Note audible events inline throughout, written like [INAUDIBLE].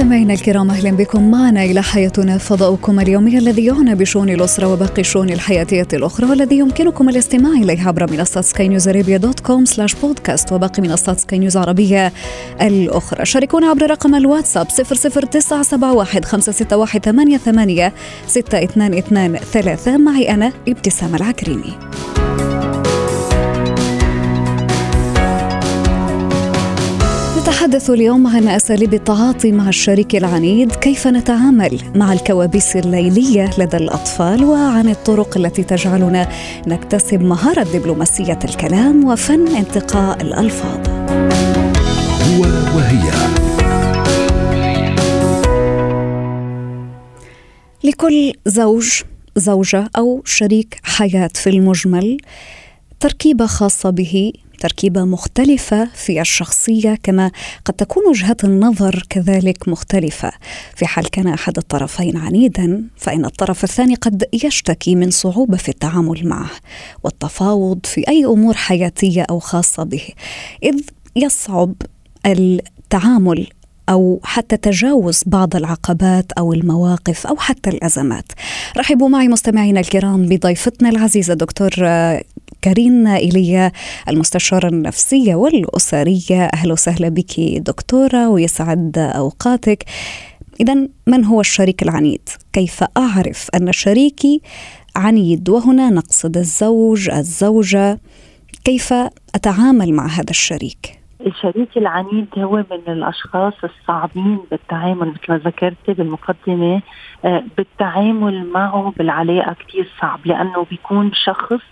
مستمعينا الكرام أهلا بكم معنا إلى حياتنا فضاؤكم اليومي الذي يعنى بشؤون الأسرة وباقي الشؤون الحياتيه الأخرى والذي يمكنكم الاستماع اليه عبر منصة سكاي نيوز ارابيا دوت كوم سلاش بودكاست وباقي منصات سكاي نيوز عربية الأخرى. شاركونا عبر رقم الواتساب 00971 561 88 6223 معي أنا إبتسام العكريمي. نتحدث اليوم عن أساليب التعاطي مع الشريك العنيد، كيف نتعامل مع الكوابيس الليلية لدى الأطفال، وعن الطرق التي تجعلنا نكتسب مهارة دبلوماسية الكلام وفن انتقاء الألفاظ. هو وهي لكل زوج زوجة أو شريك حياة في المجمل تركيبة خاصة به تركيبة مختلفة في الشخصية كما قد تكون وجهات النظر كذلك مختلفة في حال كان أحد الطرفين عنيدا فإن الطرف الثاني قد يشتكي من صعوبة في التعامل معه والتفاوض في أي أمور حياتية أو خاصة به إذ يصعب التعامل أو حتى تجاوز بعض العقبات أو المواقف أو حتى الأزمات. رحبوا معي مستمعينا الكرام بضيفتنا العزيزة دكتور كارين ايليا المستشارة النفسية والأسرية أهلا وسهلا بك دكتورة ويسعد أوقاتك. اذا من هو الشريك العنيد؟ كيف أعرف أن شريكي عنيد وهنا نقصد الزوج الزوجة كيف أتعامل مع هذا الشريك؟ الشريك العنيد هو من الأشخاص الصعبين بالتعامل مثل ما ذكرت بالمقدمة بالتعامل معه بالعلاقة كثير صعب لأنه بيكون شخص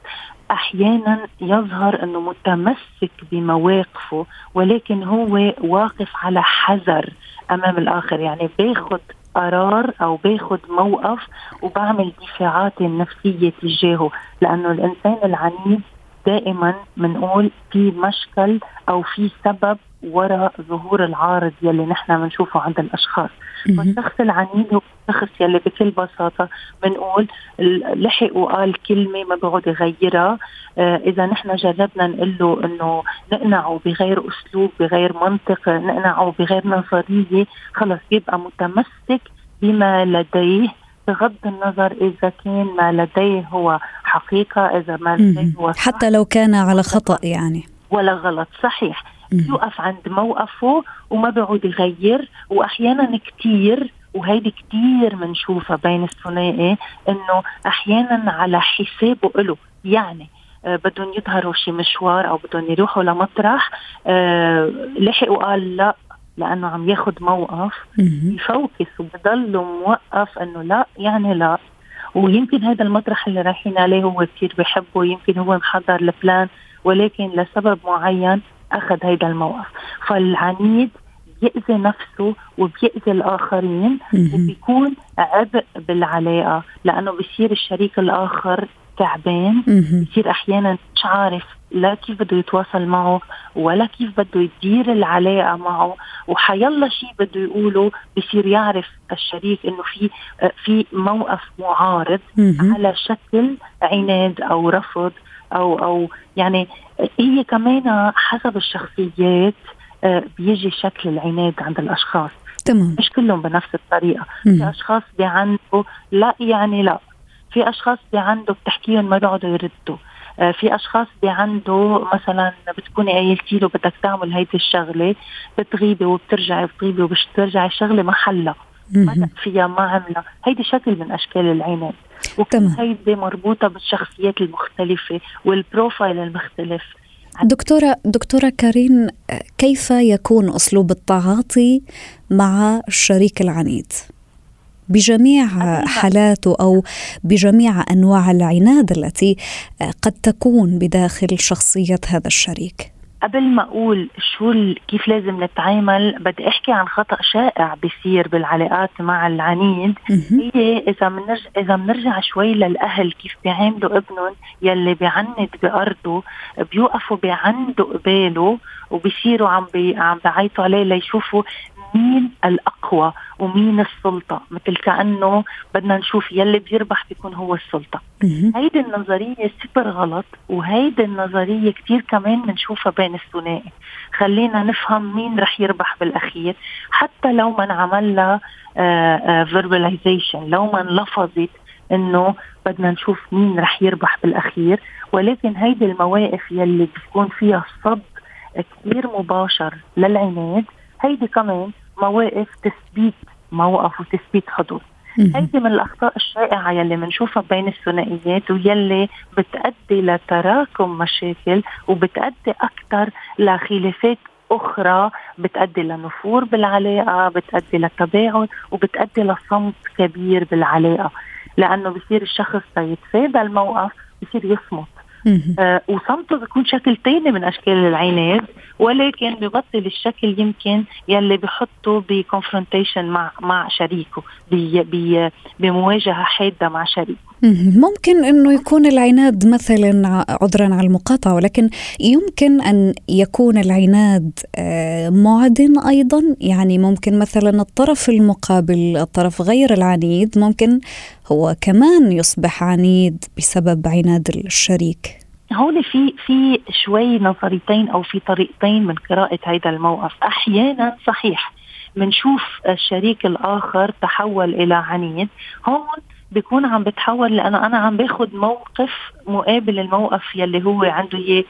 أحيانا يظهر إنه متمسك بمواقفه ولكن هو واقف على حذر أمام الآخر. يعني بياخذ قرار أو باخذ موقف وبعمل دفاعات نفسية تجاهه لأنه الإنسان العنيد دائما بنقول في مشكل أو في سبب وراء ظهور العارض يلي نحن بنشوفه عند الأشخاص. والشخص العنيد هو الشخص يلي بكل بساطة بنقول لحق وقال كلمة ما بيقعد يغيرها. آه إذا نحن جربنا نقول له إنه نقنعه بغير أسلوب بغير منطق نقنعه بغير نظرية خلص بيبقى متمسك بما لديه. بغض النظر إذا كان ما لديه هو حقيقة إذا ما لديه هو حتى لو كان على خطأ يعني. ولا غلط. صحيح. يوقف عند موقفه وما بيعود يغير وأحيانا كثير وهيدي كثير بنشوفها بين الثنائي إنه أحيانا على حسابه له يعني آه بدهم يظهروا شي مشوار أو بدهم يروحوا لمطرح آه لحق وقال لا لأنه عم ياخذ موقف. يفوكس وبضل موقف إنه لا يعني لا. ويمكن هذا المطرح اللي رايحين عليه هو كثير بحبه يمكن هو محضر البلان ولكن لسبب معين أخذ هذا الموقف. فالعنيد بيأذي نفسه وبيأذي الآخرين وبيكون عبء بالعلاقة لأنه بصير الشريك الآخر تعبان. بصير أحيانا مش عارف لا كيف بده يتواصل معه ولا كيف بده يدير العلاقة معه. وحيلا شيء بده يقوله بصير يعرف الشريك إنه في في موقف معارض على شكل عناد أو رفض. أو أو يعني هي كمان حسب الشخصيات بيجي شكل العناد عند الأشخاص. تمام. مش كلهم بنفس الطريقة. في أشخاص بعنده لا يعني لا. في أشخاص بعنده بتحكيهم ما بيقعدوا يردوا. في أشخاص بعنده مثلا بتكوني قايلتي له بدك تعمل هيدي الشغلة بتغيبي وبترجعي بتغيبي وبترجعي الشغله محلها. ما فيها ما عملها هيدي شكل من أشكال العناد. وكل هيدي مربوطة بالشخصيات المختلفة والبروفايل المختلف. دكتورة دكتورة كارين كيف يكون أسلوب التعاطي مع الشريك العنيد؟ بجميع حالاته أو بجميع أنواع العناد التي قد تكون بداخل شخصية هذا الشريك. قبل ما أقول شو كيف لازم نتعامل بدي أحكي عن خطأ شائع بيصير بالعلاقات مع العنيد. هي إذا بنرجع إذا بنرجع شوي للأهل كيف بيعاملوا ابنهم يلي بيعند بأرضه بيوقفوا بيعندوا قباله وبيصيروا عم بي عم بيعيطوا عليه ليشوفوا مين الأقوى ومين السلطة؟ مثل كأنه بدنا نشوف يلي بيربح بيكون هو السلطة. هيدي النظرية سوبر غلط وهيدي النظرية كثير كمان بنشوفها بين الثنائي. خلينا نفهم مين رح يربح بالأخير. حتى لو ما انعمل لها لو ما انلفظت إنه بدنا نشوف مين رح يربح بالأخير. ولكن هيدي المواقف يلي بتكون فيها صد كثير مباشر للعناد هيدي كمان مواقف تثبيت موقف وتثبيت حدود. هيدي من الأخطاء الشائعة يلي بنشوفها بين الثنائيات ويلي بتؤدي لتراكم مشاكل وبتؤدي أكثر لخلافات أخرى بتؤدي لنفور بالعلاقة بتؤدي لتباعد وبتؤدي لصمت كبير بالعلاقة. لأنه بصير الشخص يتفادى الموقف بصير يصمت. وصمته بيكون شكل تاني من أشكال العناد ولكن ببطل الشكل يمكن يلي بحطه بكونفرونتيشن مع مع شريكه بمواجهة حادة مع شريكه. ممكن إنه يكون العناد مثلا عذرا على المقاطعة ولكن يمكن أن يكون العناد آه، معدن أيضا. يعني ممكن مثلا الطرف المقابل الطرف غير العنيد ممكن هو كمان يصبح عنيد بسبب عناد الشريك. هون في في شوي نظريتين أو في طريقتين من قراءة هذا الموقف. أحيانا صحيح بنشوف الشريك الآخر تحول إلى عنيد. هون بيكون عم بتحول لأنه أنا عم باخذ موقف مقابل الموقف يلي هو عنده إياه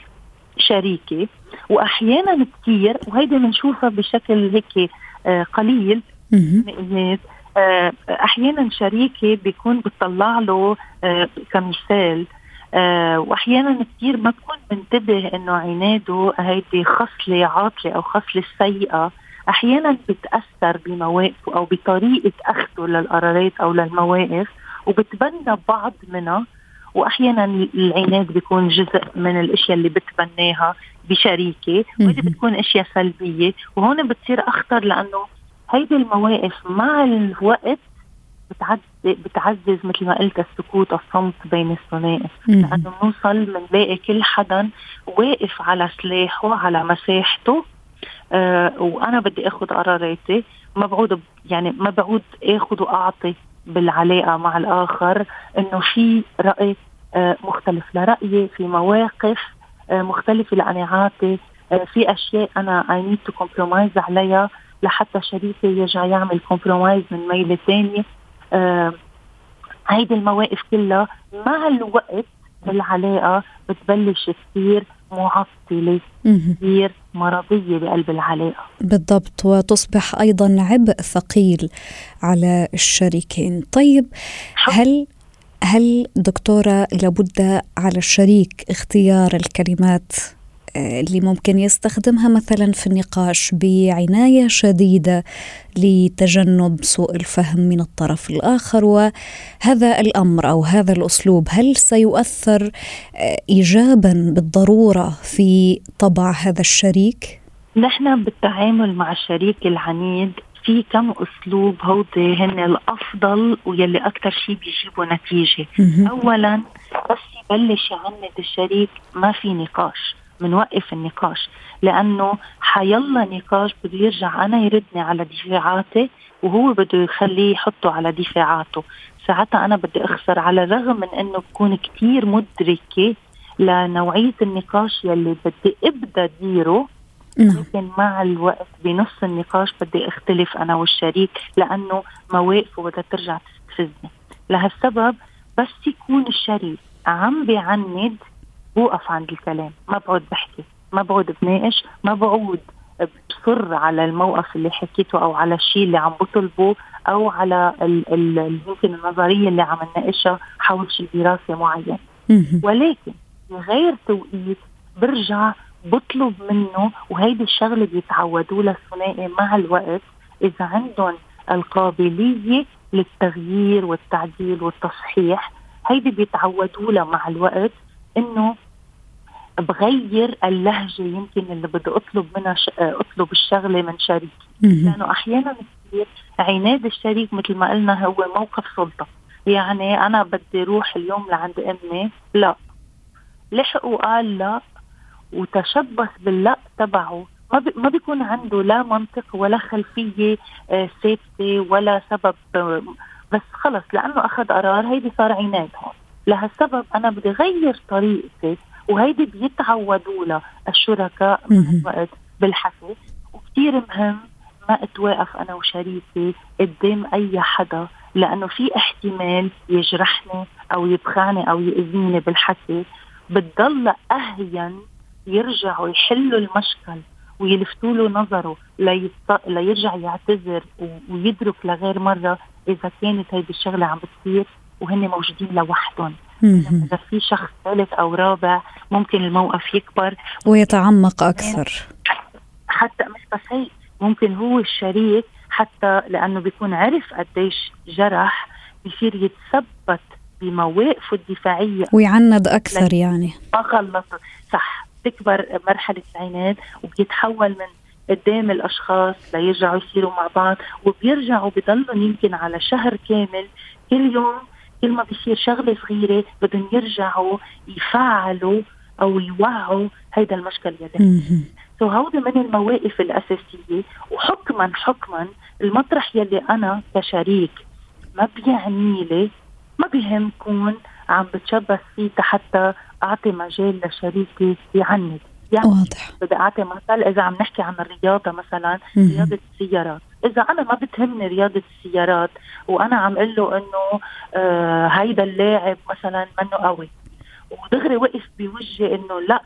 شريكي وأحيانا كثير وهيدي بنشوفها بشكل هيك آه قليل من الناس آه أحيانا شريكي بيكون بتطلع له آه كمثال وأحيانا كثير ما بكون منتبه إنه عناده هيدي خصلة عاطلة أو خصلة سيئة. أحيانا بتأثر بمواقفه أو بطريقة اخذه للقرارات أو للمواقف. وبتبنى بعض منها وأحيانا العناد بيكون جزء من الأشياء اللي بتبناها بشريكة وهذه بتكون أشياء سلبية وهون بتصير أخطر لأنه هيدي المواقف مع الوقت بتعزز بتعزز مثل ما قلت السكوت الصمت بين الثنائي. لأنه بنوصل بنلاقي كل حدا واقف على سلاحه على مساحته آه وأنا بدي اخذ قراراتي ما بعود يعني ما بعود اخذ وأعطي. بالعلاقة مع الآخر إنه في رأي آه مختلف لرأيي في مواقف آه مختلفة لقناعاتي آه في أشياء أنا I need to compromise عليها لحتى شريكي يرجع يعمل compromise من ميلة ثانية هيدي المواقف كلها مع الوقت بالعلاقة بتبلش كثير معطلة كثير مرضية بقلب العلاقة. بالضبط وتصبح أيضا عبء ثقيل على الشريكين. طيب هل هل دكتورة لابد على الشريك اختيار الكلمات؟ اللي ممكن يستخدمها مثلا في النقاش بعناية شديدة لتجنب سوء الفهم من الطرف الآخر وهذا الأمر أو هذا الأسلوب هل سيؤثر ايجابا بالضرورة في طبع هذا الشريك؟ نحن بالتعامل مع الشريك العنيد في كم أسلوب هودي هن الأفضل ويلي أكثر شيء بيجيبوا نتيجة. اولا بس يبلش يعند الشريك ما في نقاش. بنوقف النقاش لأنه حيلا نقاش بده يرجع أنا يردني على دفاعاتي وهو بده يخليه يحطه على دفاعاته. ساعتها أنا بدي أخسر على الرغم من إنه بكون كتير مدركة لنوعية النقاش يلي بدي أبدأ ديره. نعم. لكن مع الوقت بنص النقاش بدي أختلف أنا والشريك لأنه مواقفه بدها ترجع تستفزني لهالسبب بس يكون الشريك عم بيعند بوقف عند الكلام ما بقعد بحكي ما بقعد بناقش ما بقعد بصر على الموقف اللي حكيته أو على الشيء اللي عم بطلبه أو على يمكن النظرية اللي عم نناقشها حول شيء دراسة معين ولكن بغير توقيت برجع بطلب منه وهيدي الشغلة بيتعودوا لها الثنائي مع الوقت إذا عندهم القابلية للتغيير والتعديل والتصحيح هيدي بيتعودوا لها مع الوقت إنه بغير اللهجة يمكن اللي بدي أطلب منها ش... أطلب الشغلة من شريكي. لأنه أحيانا كثير عناد الشريك مثل ما قلنا هو موقف سلطة. يعني أنا بدي أروح اليوم لعند أمي لا. لحق وقال لا وتشبث باللا تبعه. ما ما بيكون عنده لا منطق ولا خلفية آه، ثابتة ولا سبب. آه، بس خلص لأنه أخذ قرار هيدي صار عناد هون. لهالسبب أنا بدي غير طريقتي وهيدي بيتعودوا لها الشركاء من الوقت بالحكي وكثير مهم ما اتواقف أنا وشريكي قدام أي حدا لأنه في احتمال يجرحني أو يبخعني أو يأذيني بالحكي. بتضل اهين يرجعوا يحلوا المشكل ويلفتوا له نظره ليست... ليرجع يعتذر ويدرك لغير مرة إذا كانت هيدي الشغلة عم بتصير وهن موجودين لوحدهم. إذا في شخص ثالث أو رابع ممكن الموقف يكبر. ويتعمق أكثر. حتى مش بس هيك ممكن هو الشريك حتى لأنه بيكون عرف قديش جرح بيصير يتثبت بمواقفه الدفاعية. ويعند أكثر يعني. ما خلص صح تكبر مرحلة العناد وبيتحول من قدام الأشخاص ليرجعوا يصيروا مع بعض وبيرجعوا بضلهم يمكن على شهر كامل كل يوم كل ما بيصير شغلة صغيرة بدهم يرجعوا يفعلوا أو يوعوا هيدا المشكل يلي سو هودي من المواقف الأساسية وحكما حكما المطرح يلي أنا كشريك ما بيعني لي ما بيهم كون عم بتشبث فيه حتى أعطي مجال لشريكي يعند يعني واضح. بدي أعطي مثل إذا عم نحكي عن الرياضة مثلا رياضة السيارات. إذا أنا ما بتهمني رياضة السيارات وأنا عم أقول له إنه آه هيدا اللاعب مثلا منه قوي ودغري وقف بوجهي إنه لا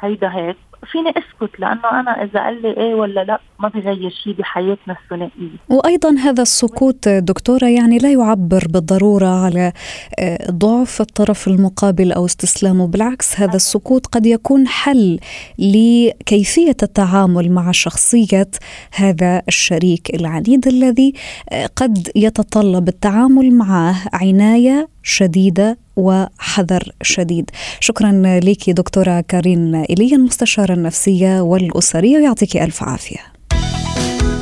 هيدا هيك. فيني أسكت لأنه أنا إذا قال لي إيه ولا لأ ما بغير شيء بحياتنا الثنائية. وأيضا هذا السكوت دكتورة يعني لا يعبر بالضرورة على آه، ضعف الطرف المقابل أو استسلامه بالعكس هذا السكوت قد يكون حل لكيفية التعامل مع شخصية هذا الشريك العنيد الذي آه، قد يتطلب التعامل معه عناية شديدة وحذر شديد. شكرا لك دكتورة كارين إيليا المستشارة النفسية والأسرية ويعطيك ألف عافية.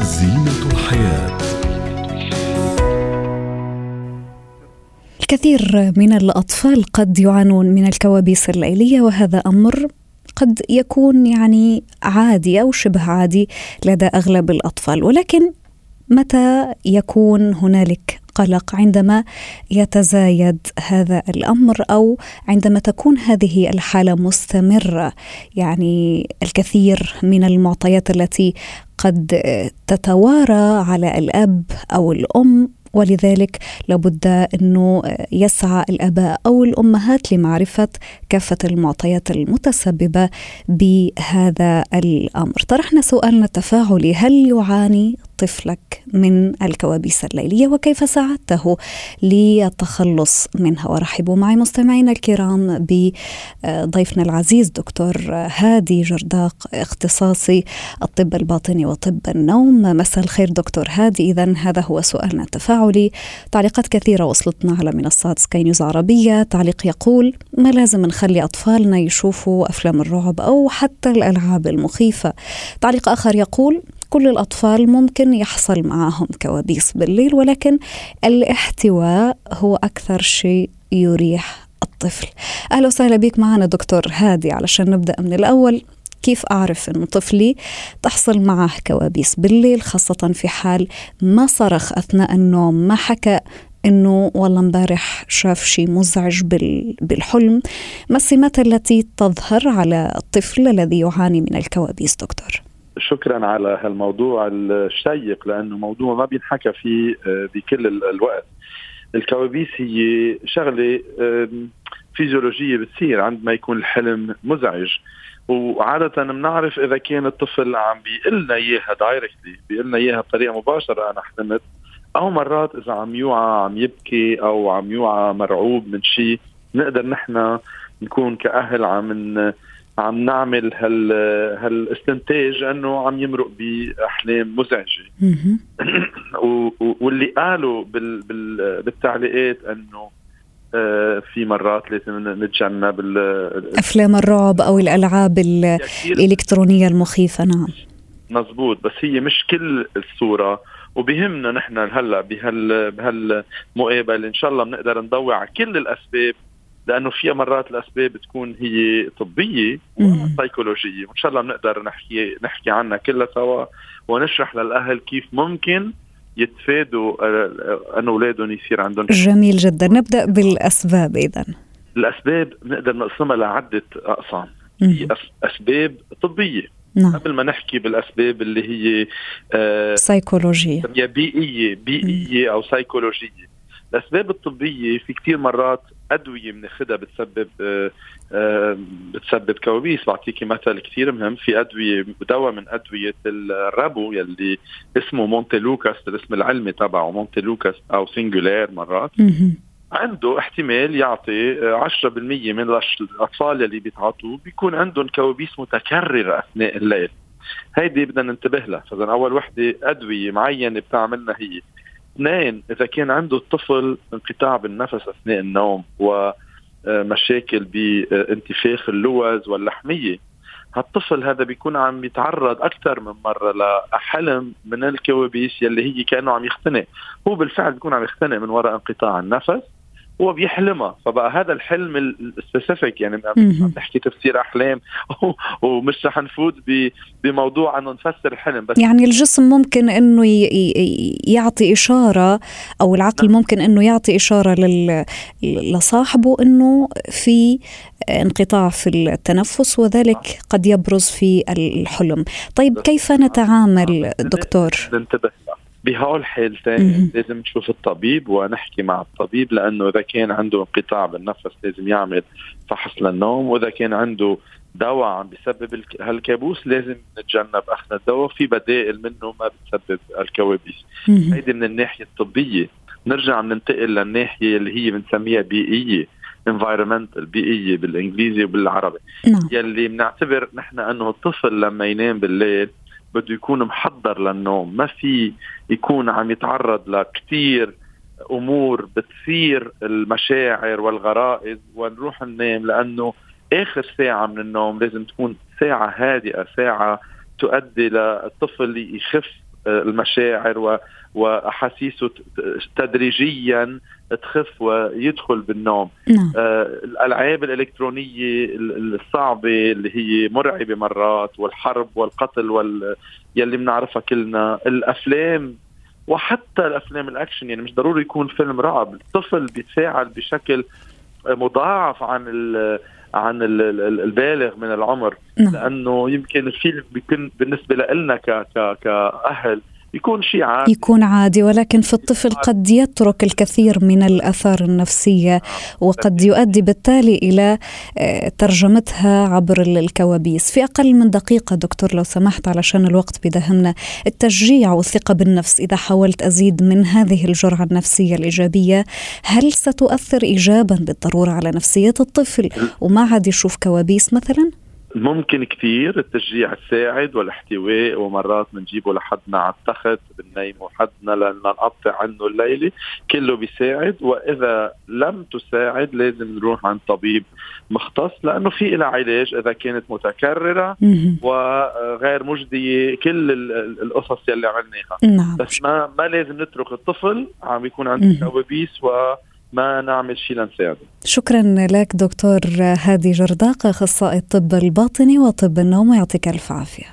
زينة الحياة. الكثير من الأطفال قد يعانون من الكوابيس الليلية وهذا أمر قد يكون يعني عادي أو شبه عادي لدى أغلب الأطفال. ولكن متى يكون هنالك قلق عندما يتزايد هذا الأمر أو عندما تكون هذه الحالة مستمرة يعني الكثير من المعطيات التي قد تتوارى على الأب أو الأم ولذلك لابد أنه يسعى الاباء أو الأمهات لمعرفة كافة المعطيات المتسببة بهذا الأمر. طرحنا سؤالنا التفاعلي هل يعاني طفلك من الكوابيس الليلية وكيف ساعدته للتخلص منها. ورحبوا معي مستمعينا الكرام بضيفنا العزيز دكتور هادي جرداق اختصاصي الطب الباطني وطب النوم. مساء الخير دكتور هادي. اذا هذا هو سؤالنا التفاعلي. تعليقات كثيرة وصلتنا على منصات سكاي نيوز عربية. تعليق يقول ما لازم نخلي أطفالنا يشوفوا أفلام الرعب أو حتى الألعاب المخيفة؟ تعليق آخر يقول كل الأطفال ممكن يحصل معهم كوابيس بالليل ولكن الاحتواء هو أكثر شيء يريح الطفل. أهلا وسهلا بك معنا دكتور هادي علشان نبدأ من الأول. كيف أعرف أن طفلي تحصل معه كوابيس بالليل خاصة في حال ما صرخ أثناء النوم؟ ما حكى إنه والله امبارح شاف شيء مزعج بالحلم؟ ما السمات التي تظهر على الطفل الذي يعاني من الكوابيس دكتور؟ شكرا على هالموضوع الشيق لأنه موضوع ما بينحكى فيه آه، بكل الوقت. الكوابيس هي شغلة فيزيولوجية بتصير عندما يكون الحلم مزعج. وعادة بنعرف إذا كان الطفل عم بيقول لنا إياها directly بيقول لنا إياها بطريقة مباشرة أنا حلمت أو مرات إذا عم يوعى عم يبكي أو عم يوعى مرعوب من شيء نقدر نحن نكون كأهل عم عم نعمل هال هالاستنتاج انه عم يمرق بأحلام مزعجة. [CLEARS THROAT] واللي قالوا بال بال بالتعليقات انه آه، في مرات لازم نتجنب أفلام الرعب أو الألعاب الإلكترونية المخيفة نعم. مزبوط. بس هي مش كل الصورة. وبهمنا نحن هلأ بهال بهالمقابلة. إن شاء الله بنقدر نضوي على كل الأسباب. لأنه فيها مرات الأسباب تكون هي طبية وسيكولوجية. وإن شاء الله بنقدر نحكي نحكي عنها كلها سوا ونشرح للأهل كيف ممكن يتفادوا أن أولادهم يصير عندهم جميل جدا. نبدأ بالأسباب اذا الأسباب بنقدر نقسمها لعدة أقسام. في أسباب طبية. نعم. قبل ما نحكي بالأسباب اللي هي آه سيكولوجية. بيئية بيئية أو سيكولوجية. الأسباب الطبية في كثير مرات أدوية بناخذها بتسبب آه آه بتسبب كوابيس. بعطيكي مثل كثير مهم. في أدوية دواء من أدوية الرابو يلي اسمه مونتيلوكاست الاسم العلمي تبعه مونتيلوكاست أو سينجولير مرات. عنده احتمال يعطي 10% آه، من الأطفال اللي بيتعاطوه بيكون عندهم كوابيس متكررة أثناء الليل. هيدي بدنا ننتبه لها. فإذا أول وحدة أدوية معينة بتعملنا هي اثنين إذا كان عنده الطفل انقطاع بالنفس أثناء النوم ومشاكل بانتفاخ اللوز واللحمية. هالطفل هذا بيكون عم يتعرض أكثر من مرة لحلم من الكوابيس يلي هي كأنه عم يختنق. هو بالفعل بيكون عم يختنق من وراء انقطاع النفس. هو بيحلمها. فبقى هذا الحلم السبيسيفيك يعني عم نحكي تفسير أحلام [LAUGHS] ومش رح نفوت بموضوع إنه نفسر الحلم بس يعني الجسم ممكن إنه يعطي إشارة أو العقل نعم. ممكن إنه يعطي إشارة لصاحبه إنه في انقطاع في التنفس وذلك قد يبرز في الحلم. طيب كيف نتعامل دكتور؟ ننتبه. بهول الحالتين لازم نشوف الطبيب ونحكي مع الطبيب لأنه إذا كان عنده انقطاع بالنفس لازم يعمل فحص للنوم وإذا كان عنده دواء عم بيسبب هالكابوس لازم نتجنب أخذ الدواء في بدائل منه ما بتسبب الكوابيس. هيدي من الناحية الطبية. نرجع ننتقل للناحية اللي هي بنسميها بيئية environmental بيئية بالإنجليزي وبالعربي. نعم. يلي بنعتبر نحن أنه الطفل لما ينام بالليل بده يكون محضر للنوم. ما في يكون عم يتعرض لكثير أمور بتثير المشاعر والغرائز ونروح ننام لأنه آخر ساعة من النوم لازم تكون ساعة هادئة ساعة تؤدي للطفل يخف المشاعر وأحاسيسه تدريجيا. تخف ويدخل بالنوم نعم. آه الألعاب الإلكترونية الصعبة اللي هي مرعبة مرات والحرب والقتل وال يلي بنعرفها كلنا الأفلام وحتى الأفلام الأكشن يعني مش ضروري يكون فيلم رعب الطفل بيتفاعل بشكل مضاعف عن عن البالغ من العمر نعم. لأنه يمكن الفيلم بيكون بالنسبة لنا كأهل يكون شيء عادي. يكون عادي ولكن في الطفل قد يترك الكثير من الأثار النفسية وقد يؤدي بالتالي إلى آه، ترجمتها عبر الكوابيس. في أقل من دقيقة دكتور لو سمحت علشان الوقت بدهمنا التشجيع والثقة بالنفس إذا حاولت أزيد من هذه الجرعة النفسية الإيجابية هل ستؤثر ايجابا بالضرورة على نفسية الطفل؟ وما عاد يشوف كوابيس مثلا؟ ممكن كثير التشجيع تساعد والاحتواء ومرات بنجيبه لحدنا على التخت بننيمه حدنا لنقطع عنه الليلة كله بيساعد. وإذا لم تساعد لازم نروح عند طبيب مختص لأنه في لها علاج إذا كانت متكررة وغير مجدية كل القصص يلي عملناها نعم. بس ما ما لازم نترك الطفل عم يكون عنده كوابيس و ما نعمل شيء لنساعده شكرا لك دكتور هادي جرداق أخصائي الطب الباطني وطب النوم يعطيك ألف عافية.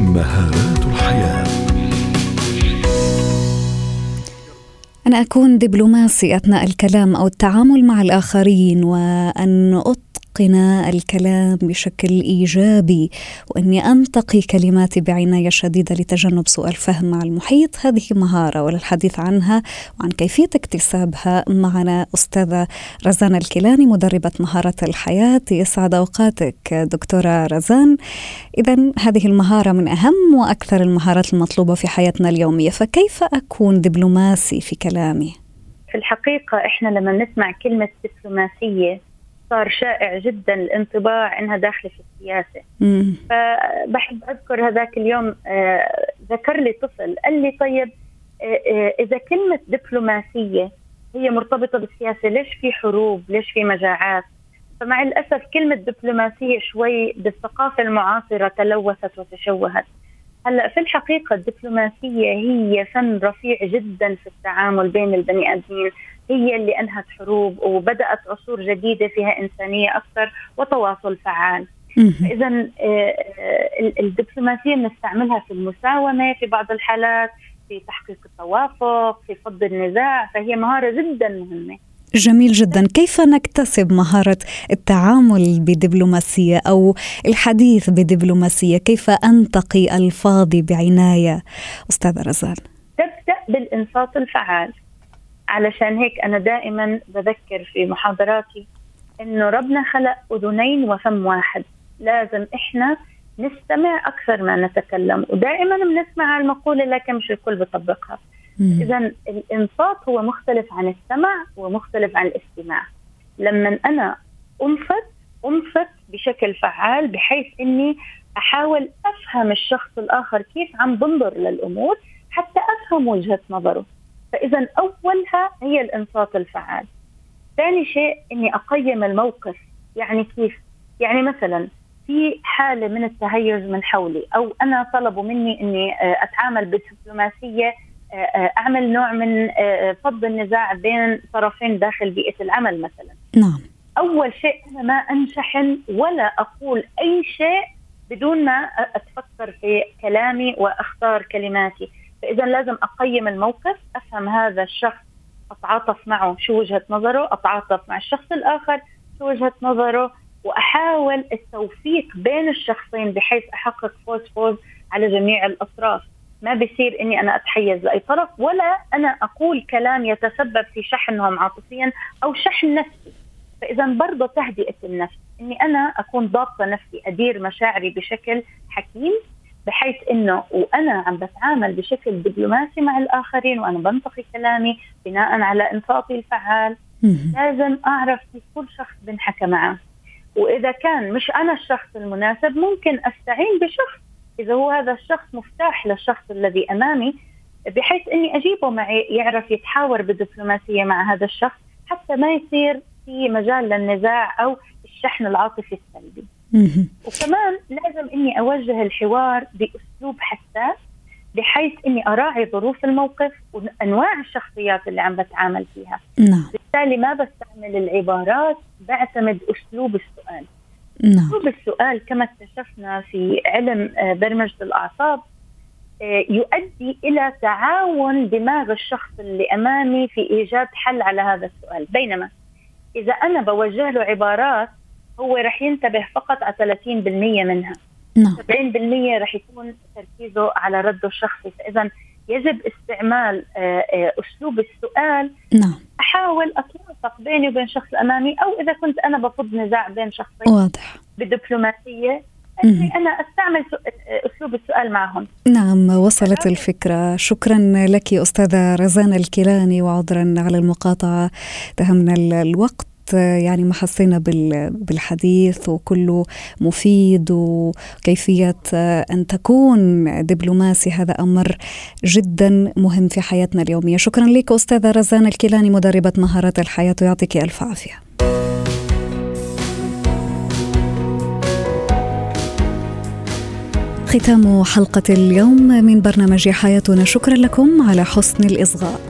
مهارات الحياة. أن أكون دبلوماسي أثناء الكلام أو التعامل مع الآخرين وأن أتقن الكلام بشكل إيجابي وأني أنتقي كلماتي بعناية شديدة لتجنب سوء الفهم مع المحيط. هذه مهارة وللحديث عنها وعن كيفية اكتسابها معنا أستاذة رزان الكيلاني مدربة مهارة الحياة. يسعد أوقاتك دكتورة رزان. إذا هذه المهارة من أهم وأكثر المهارات المطلوبة في حياتنا اليومية. فكيف أكون دبلوماسي في كلامي؟ في الحقيقة إحنا لما نسمع كلمة دبلوماسية صار شائع جدا الانطباع إنها داخلة في السياسة. مم. فبحب أذكر هذاك اليوم آه ذكر لي طفل قال لي طيب آه آه إذا كلمة دبلوماسية هي مرتبطة بالسياسة ليش في حروب؟ ليش في مجاعات؟ فمع الأسف كلمة دبلوماسية شوي بالثقافة المعاصرة تلوثت وتشوهت. هلأ في الحقيقة الدبلوماسية هي فن رفيع جدا في التعامل بين البني آدمين. هي اللي انهت حروب وبدأت عصور جديدة فيها إنسانية أكثر وتواصل فعال. اذا آه، آه، الدبلوماسية بنستعملها في المساومة في بعض الحالات في تحقيق التوافق في فض النزاع فهي مهارة جدا مهمة. جميل جدا. كيف نكتسب مهارة التعامل بدبلوماسية أو الحديث بدبلوماسية؟ كيف أنتقي ألفاظي بعناية؟ أستاذة رزان. تبدأ بالإنصات الفعال. علشان هيك أنا دائما بذكر في محاضراتي إنه ربنا خلق أذنين وفم واحد. لازم إحنا نستمع أكثر ما نتكلم. ودائما بنسمع المقولة لكن مش الكل بيطبقها. اذا الإنصات هو مختلف عن السمع ومختلف عن الاستماع. لما أنا انصت انصت بشكل فعال بحيث إني أحاول أفهم الشخص الآخر كيف عم بنظر للأمور حتى أفهم وجهة نظره. فاذا أولها هي الإنصات الفعال. ثاني شيء إني أقيم الموقف يعني كيف؟ يعني مثلا في حالة من التهيج من حولي أو أنا طلبوا مني إني أتعامل بدبلوماسيه أعمل نوع من آه، فض النزاع بين طرفين داخل بيئة العمل مثلا. نعم. أول شيء أنا ما أنشحن ولا أقول أي شيء بدون ما أتفكر في كلامي وأختار كلماتي. فاذا لازم أقيم الموقف أفهم هذا الشخص أتعاطف معه شو وجهة نظره أتعاطف مع الشخص الآخر شو وجهة نظره وأحاول التوفيق بين الشخصين بحيث أحقق فوز فوز على جميع الأطراف. ما بصير إني أنا أتحيز لأي طرف ولا أنا أقول كلام يتسبب في شحنهم عاطفيا أو شحن نفسي. فإذا برضه تهدئة النفس إني أنا أكون ضابطة نفسي أدير مشاعري بشكل حكيم بحيث إنه وأنا عم بتعامل بشكل دبلوماسي مع الآخرين وأنا بنتقي كلامي بناء على إنصاتي الفعال لازم أعرف كيف كل شخص بنحكى معه. وإذا كان مش أنا الشخص المناسب ممكن أستعين بشخص. إذا هو هذا الشخص مفتاح للشخص الذي أمامي بحيث إني أجيبه معي يعرف يتحاور بدبلوماسيه مع هذا الشخص حتى ما يصير في مجال للنزاع أو الشحن العاطفي السلبي. وكمان لازم إني أوجه الحوار بأسلوب حساس بحيث إني أراعي ظروف الموقف وأنواع الشخصيات اللي عم بتعامل فيها. نعم. بالتالي ما بستعمل العبارات بعتمد أسلوب السؤال. نعم. أسلوب السؤال كما اكتشفنا في علم آه، برمجة الأعصاب آه، يؤدي إلى تعاون دماغ الشخص اللي أمامي في إيجاد حل على هذا السؤال بينما إذا أنا بوجه له عبارات هو رح ينتبه فقط على 30% منها. نعم. 70% رح يكون تركيزه على رده الشخصي. فإذا يجب استعمال آه، أسلوب السؤال. نعم. أحاول أتوافق بيني وبين شخص أمامي أو إذا كنت أنا بفض نزاع بين شخصين واضح. بدبلوماسية أني أنا أستعمل أسلوب السؤال معهم. نعم وصلت الفكرة. شكرا لك أستاذة رزان الكيلاني وعذرا على المقاطعة. تهمنا الوقت. يعني ما حسينا بالحديث وكله مفيد وكيفية أن تكون دبلوماسي. هذا أمر جدا مهم في حياتنا اليومية. شكرا لك أستاذة رزان الكيلاني مدربة مهارات الحياة ويعطيك ألف عافية. ختام حلقة اليوم من برنامج حياتنا. شكرا لكم على حسن الإصغاء.